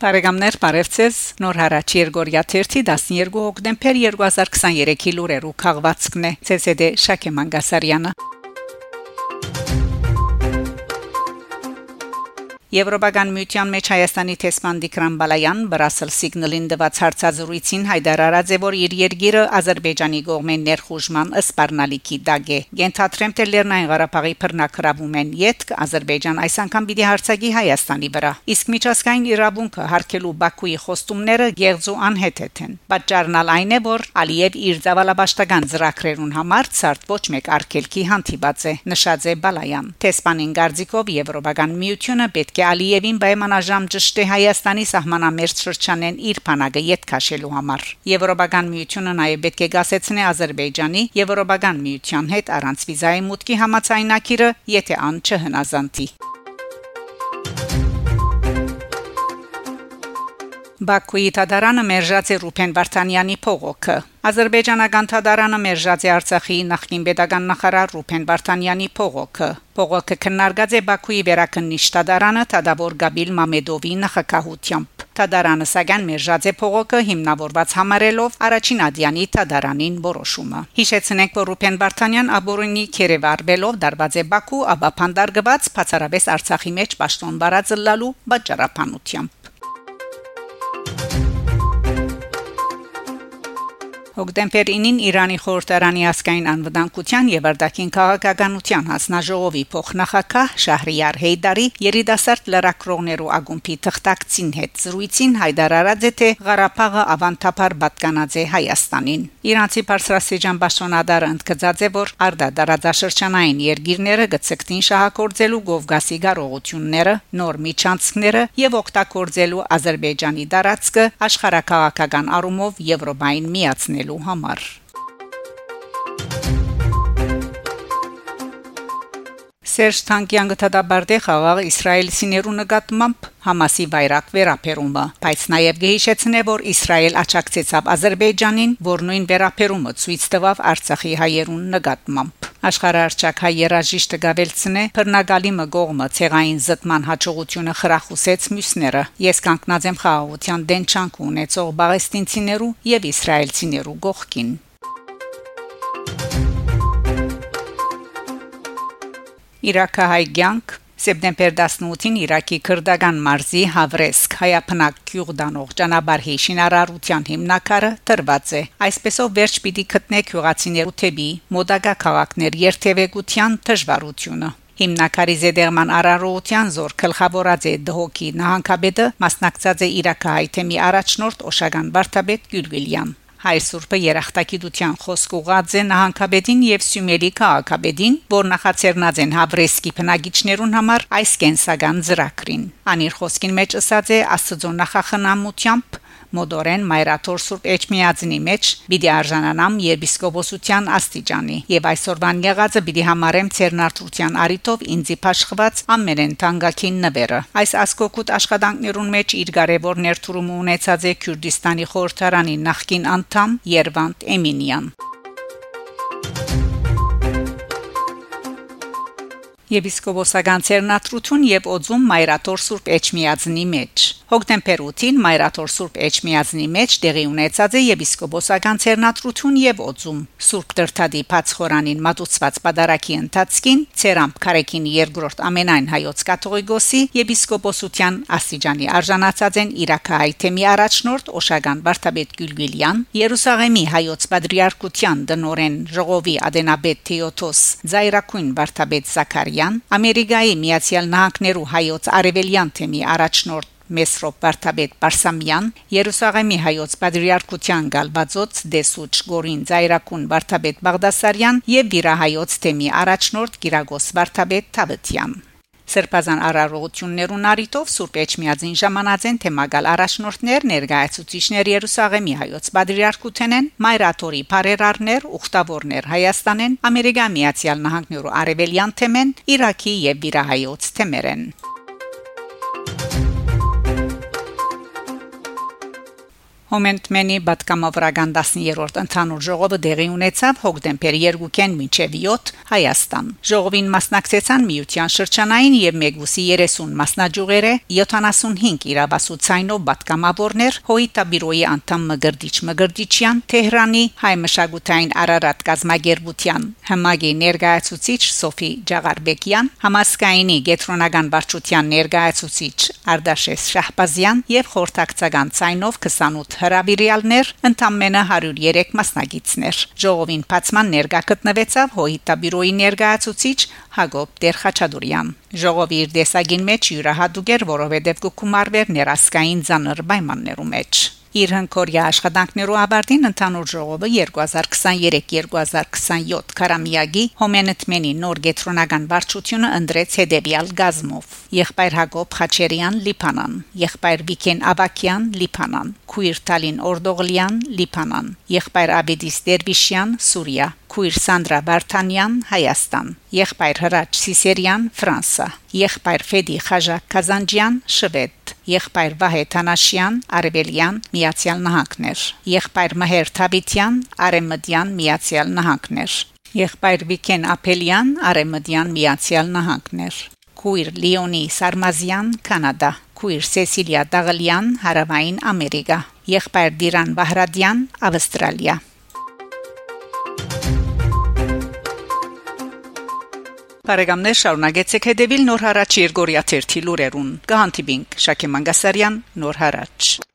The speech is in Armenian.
Բարեկամներ, բարևձեզ։ Նոր հարաճ Երգորիա 12 հոկտեմբեր 2023-ի լուրերու քաղվածքն է։ ՑՍԴ Շակե Մանգասարյանը։ Եվրոպական միության մեջ Հայաստանի տեսփան Դիկրան Բալայան Բրասել Սիգնալին դված հարցազրույցին հայտարարած է որ իր երկիրը Ադրբեջանի կողմեն ներխուժման սպառնալիքի դագ է։ Գենթատրեմ թե Լեռնային Ղարաբաղի բռնակրավում են յետք Ադրբեջան այս անգամ պիտի հարցակի Հայաստանի վրա։ Իսկ միջազգային իրավունքը հարկելու Բաքուի խոստումները գեղձու անհեթեթ են։ Պատճառն այն է որ Ալիև իր ցավալաբաշտական ծրագրերուն համար ցարտ ոչ մեկ արկելքի հանդիպած է նշած է Բալայան։ Տեսփանին Գարձիկով Եվրոպական միությունը պետք է Ալիևին պայմանաժամ ճշտի Հայաստանի սահմանամերձ շրջանեն իր բանակը յետ քաշելու համար։ Եվրոպական միությունը նաև պետք է գասեցնի Ադրբեջանի Եվրոպական միության հետ առանց վիզայի մուտքի համացայնակիրը, եթե ան չհնազանդի։ Բաքուի դատարանը մերժած է Ռուփեն Վարդանյանի փողոքը։ Ադրբեջանական դատարանը մերժած է Արցախի նախկին pedagogan նախարար Ռուփեն Վարդանյանի փողոքը։ Փողոքը քննարկած է Բաքուի վերակնիշ դատարանը Թադավոր Գաբիլ Մամեդովի նախակահությամբ։ Տադարանը սակայն մերժած է փողոքը հիմնավորված համարելով առաջին ադյանի տադարանին որոշումը։ Հիշեցնենք, որ Ռուփեն Վարդանյան աբորունի Քերևարվելով դարված է Բաքու, ապա փանդարգված բացարաբես Արցախի մեջ պաշտոն բարածլալու բաճարապանությամբ։ Հոկտեմբեր 9-ին Իրանի խորհրդարանի ասկային անվտանգության եւ արդակին քաղաքականության հանձնաժողովի փոխնախագահ Շահրիար Հեյդարի երիտասարդ լրակրողներու ագումբի թղթակցին հետ զրույցին հայտարարած է թե Ղարաբաղը ավանդապար պատկանած է Հայաստանին։ Իրանցի բարձրաստիճան պաշտոնադարը ընդգծած է, որ Արդա դարաձաշրջանային երկիրները գծկտին շահագործելու Գովգասի գարողությունները, նոր միջանցքները եւ օգտագործելու Ադրբեջանի դարածքը աշխարհակաղակական առումով Եվրոպային միացնելու ստեղծելու համար։ Սերժ Թանկյանը դադարդե խաղաղ Իսրայելցիներու նկատմամբ Համասի վայրակ վերապերումը, բայց նաև գեհիշեցնե, որ Իսրայել աչակցեցավ Ադրբեջանին, որ նույն վերապերումը ցույց տվավ Արցախի հայերուն նկատմամբ։ Աշխարհարչակ հայ երաժիշտը գավելցնե բռնագալի մգողմը ցեղային զտման հաջողությունը խրախուսեց մյուսները։ Ես կանգնած եմ խաղաղության դեն չանք ունեցող բաղեստինցիներու եւ իսրայելցիներու գողքին։ Իրաքահայ ցանկ Սեպտեմբեր 18-ին Իրաքի քրդական մարզի Հավրեսկ հայապնակ Քյուրդանող ճանապարհի շինարարության հիմնակարը տրված է։ Այսպեսով վերջ պիտի գտնեք յուղացիներու թեպի մոդագա քաղաքներ երթևեկության դժվարությունը։ Հիմնակարի զեդերման արարողության զոր գլխավորած է դհոկի նահանգապետը մասնակցած է Իրաքահայ թեմի առաջնորդ Օշագան Վարդապետ Գյուլգիլյան Հայ Սուրբը երախտագիտության խոսք ուղած է նահանգապետին եւ Սյումելի քաղաքապետին, որ նախաձեռնած են Հավրեսկի բնագիչներուն համար այս կենսական ծրագրին։ Անիր խոսքին մեջ ասած է Աստծո նախախնամությամբ մոդորեն Մայրաթոր Սուրբ Էջմիածնի մեջ՝ պիտի արժանանամ եպիսկոպոսության աստիճանի եւ այսօրվան եղածը պիտի համարեմ ցերնարթության արիտով ինձի փաշխված ամենեն տանգակին նվերը։ Այս ասկոկուտ աշխատանքներուն մեջ իր կարևոր ներդրումը ունեցած է Քյուրդիստանի խորհրդարանի նախկին անդամ Երվանտ Էմինյան։ Եպիսկոպոսական ցերնատրություն եւ օձում Մայրաթոր Սուրբ Էջմիածնի մեջ Հոկտեմբեր 8-ին Մայրաթոր Սուրբ Էջմիածնի մեջ տեղի ունեցած է եպիսկոպոսական ցերնատրություն եւ օծում։ Սուրբ Տրթադի Փածխորանին մատուցված պատարակի ընթացքին Ցերամփ Կարեկին երկրորդ ամենայն հայոց կաթողիկոսի եպիսկոպոսության աստիճանի արժանացած են Իրաքահայ թեմի առաջնորդ Օշագան Վարդապետ Գյուլգիլյան, Երուսաղեմի հայոց պատրիարքության դնորեն Ժողովի Ադենաբեդ Թեոթոս Զայրակույն Վարդապետ Զաքարյան, Ամերիկայի Միացյալ Նահանգներու հայոց արևելյան թեմի առաջնորդ Մեսրոպ Վարդապետ Պարսամյան, Երուսաղեմի հայոց պատրիարքության գալբածոց Դեսուչ Գորին Զայրակուն Վարդապետ Բաղդասարյան եւ Վիրահայոց թեմի առաջնորդ Գիրագոս Վարդապետ Թավթյան։ Սրբազան արարողություններուն արիտով Սուրբ Էջմիածին ժամանածեն թեմագալ առաջնորդներ ներկայացուցիչներ Երուսաղեմի հայոց պատրիարքութենեն Մայրաթորի բարերարներ ուխտավորներ Հայաստանեն Ամերիկա Միացյալ Նահանգներու արևելյան թեմեն Իրաքի եւ Վիրահայոց թեմերեն Հոմենտմենի Բատկամավրական 10-րդ ընդհանուր ժողովը դեղի ունեցավ հոկտեմբեր 2-ին մինչև 7 Հայաստան։ Ժողովին մասնակցեցան Միության շրջանային եւ Մեգուսի 30 մասնաճյուղերը, 75 իրավասուցայնով Բատկամավորներ, Հոյտաբիրոյի անդամ Մգրդիչ Մգրդիչյան, Թեհրանի հայ մշակութային Արարատ գազագերբության համագի ներկայացուցիչ Սոֆի Ջաղարբեկյան, համասկայինի գետրոնական վարչության ներկայացուցիչ Արտաշես Շահբազյան եւ խորհրդակցական ցայնով 28 հրավիրյալներ, ընդամենը 103 մասնագետներ։ Ժողովին բացման ներկա գտնվեցավ Հոյտաբիրոյի ներկայացուցիչ Հակոբ Տեր-Խաչատուրյան։ Ժողովի իր դեսագին մեջ յուրահատուկ էր, որովհետև կկումարվեր ներասկային ցաներ պայմաններու մեջ։ Իր հնկորյա աշխատանքներու ավարտին ընդհանուր ժողովը 2023-2027 քարամիագի հոմենտմենի նոր գետրոնական վարչությունը ընդրեց հետևյալ գազմով Եղբայր Հակոբ Խաչերյան Լիփանան Եղբայր Վիկեն Աբակյան Լիփանան Քույր Տալին Օրդողլյան Լիփանան Եղբայր Աբեդիս Դերբիշյան Սուրիա Քույր Սանդրա Վարդանյան Հայաստան Եղբայր Հրաչ Սիսերյան Ֆրանսա Եղբայր Ֆեդի Խաժակ Կազանջյան Շվեդ եղբայր Վահե Թանաշյան Արևելյան Միացյալ Նահանգներ եղբայր Մհեր Թաբիտյան Արեմդյան Միացյալ Նահանգներ եղբայր Վիկեն Ապելյան Արեմդյան Միացյալ Նահանգներ քույր Լիոնի Սարմազյան Կանադա քույր Սեսիլիա Դաղլյան Հարավային Ամերիկա եղբայր Դիրան Բահրադյան Ավստրալիա Բարեկամներ շարունակեցեք հետևել Նոր հարաճ Երգորիա 1 լուրերուն։ Կհանդիպինք Շակե Մանգասարյան Նոր հարաճ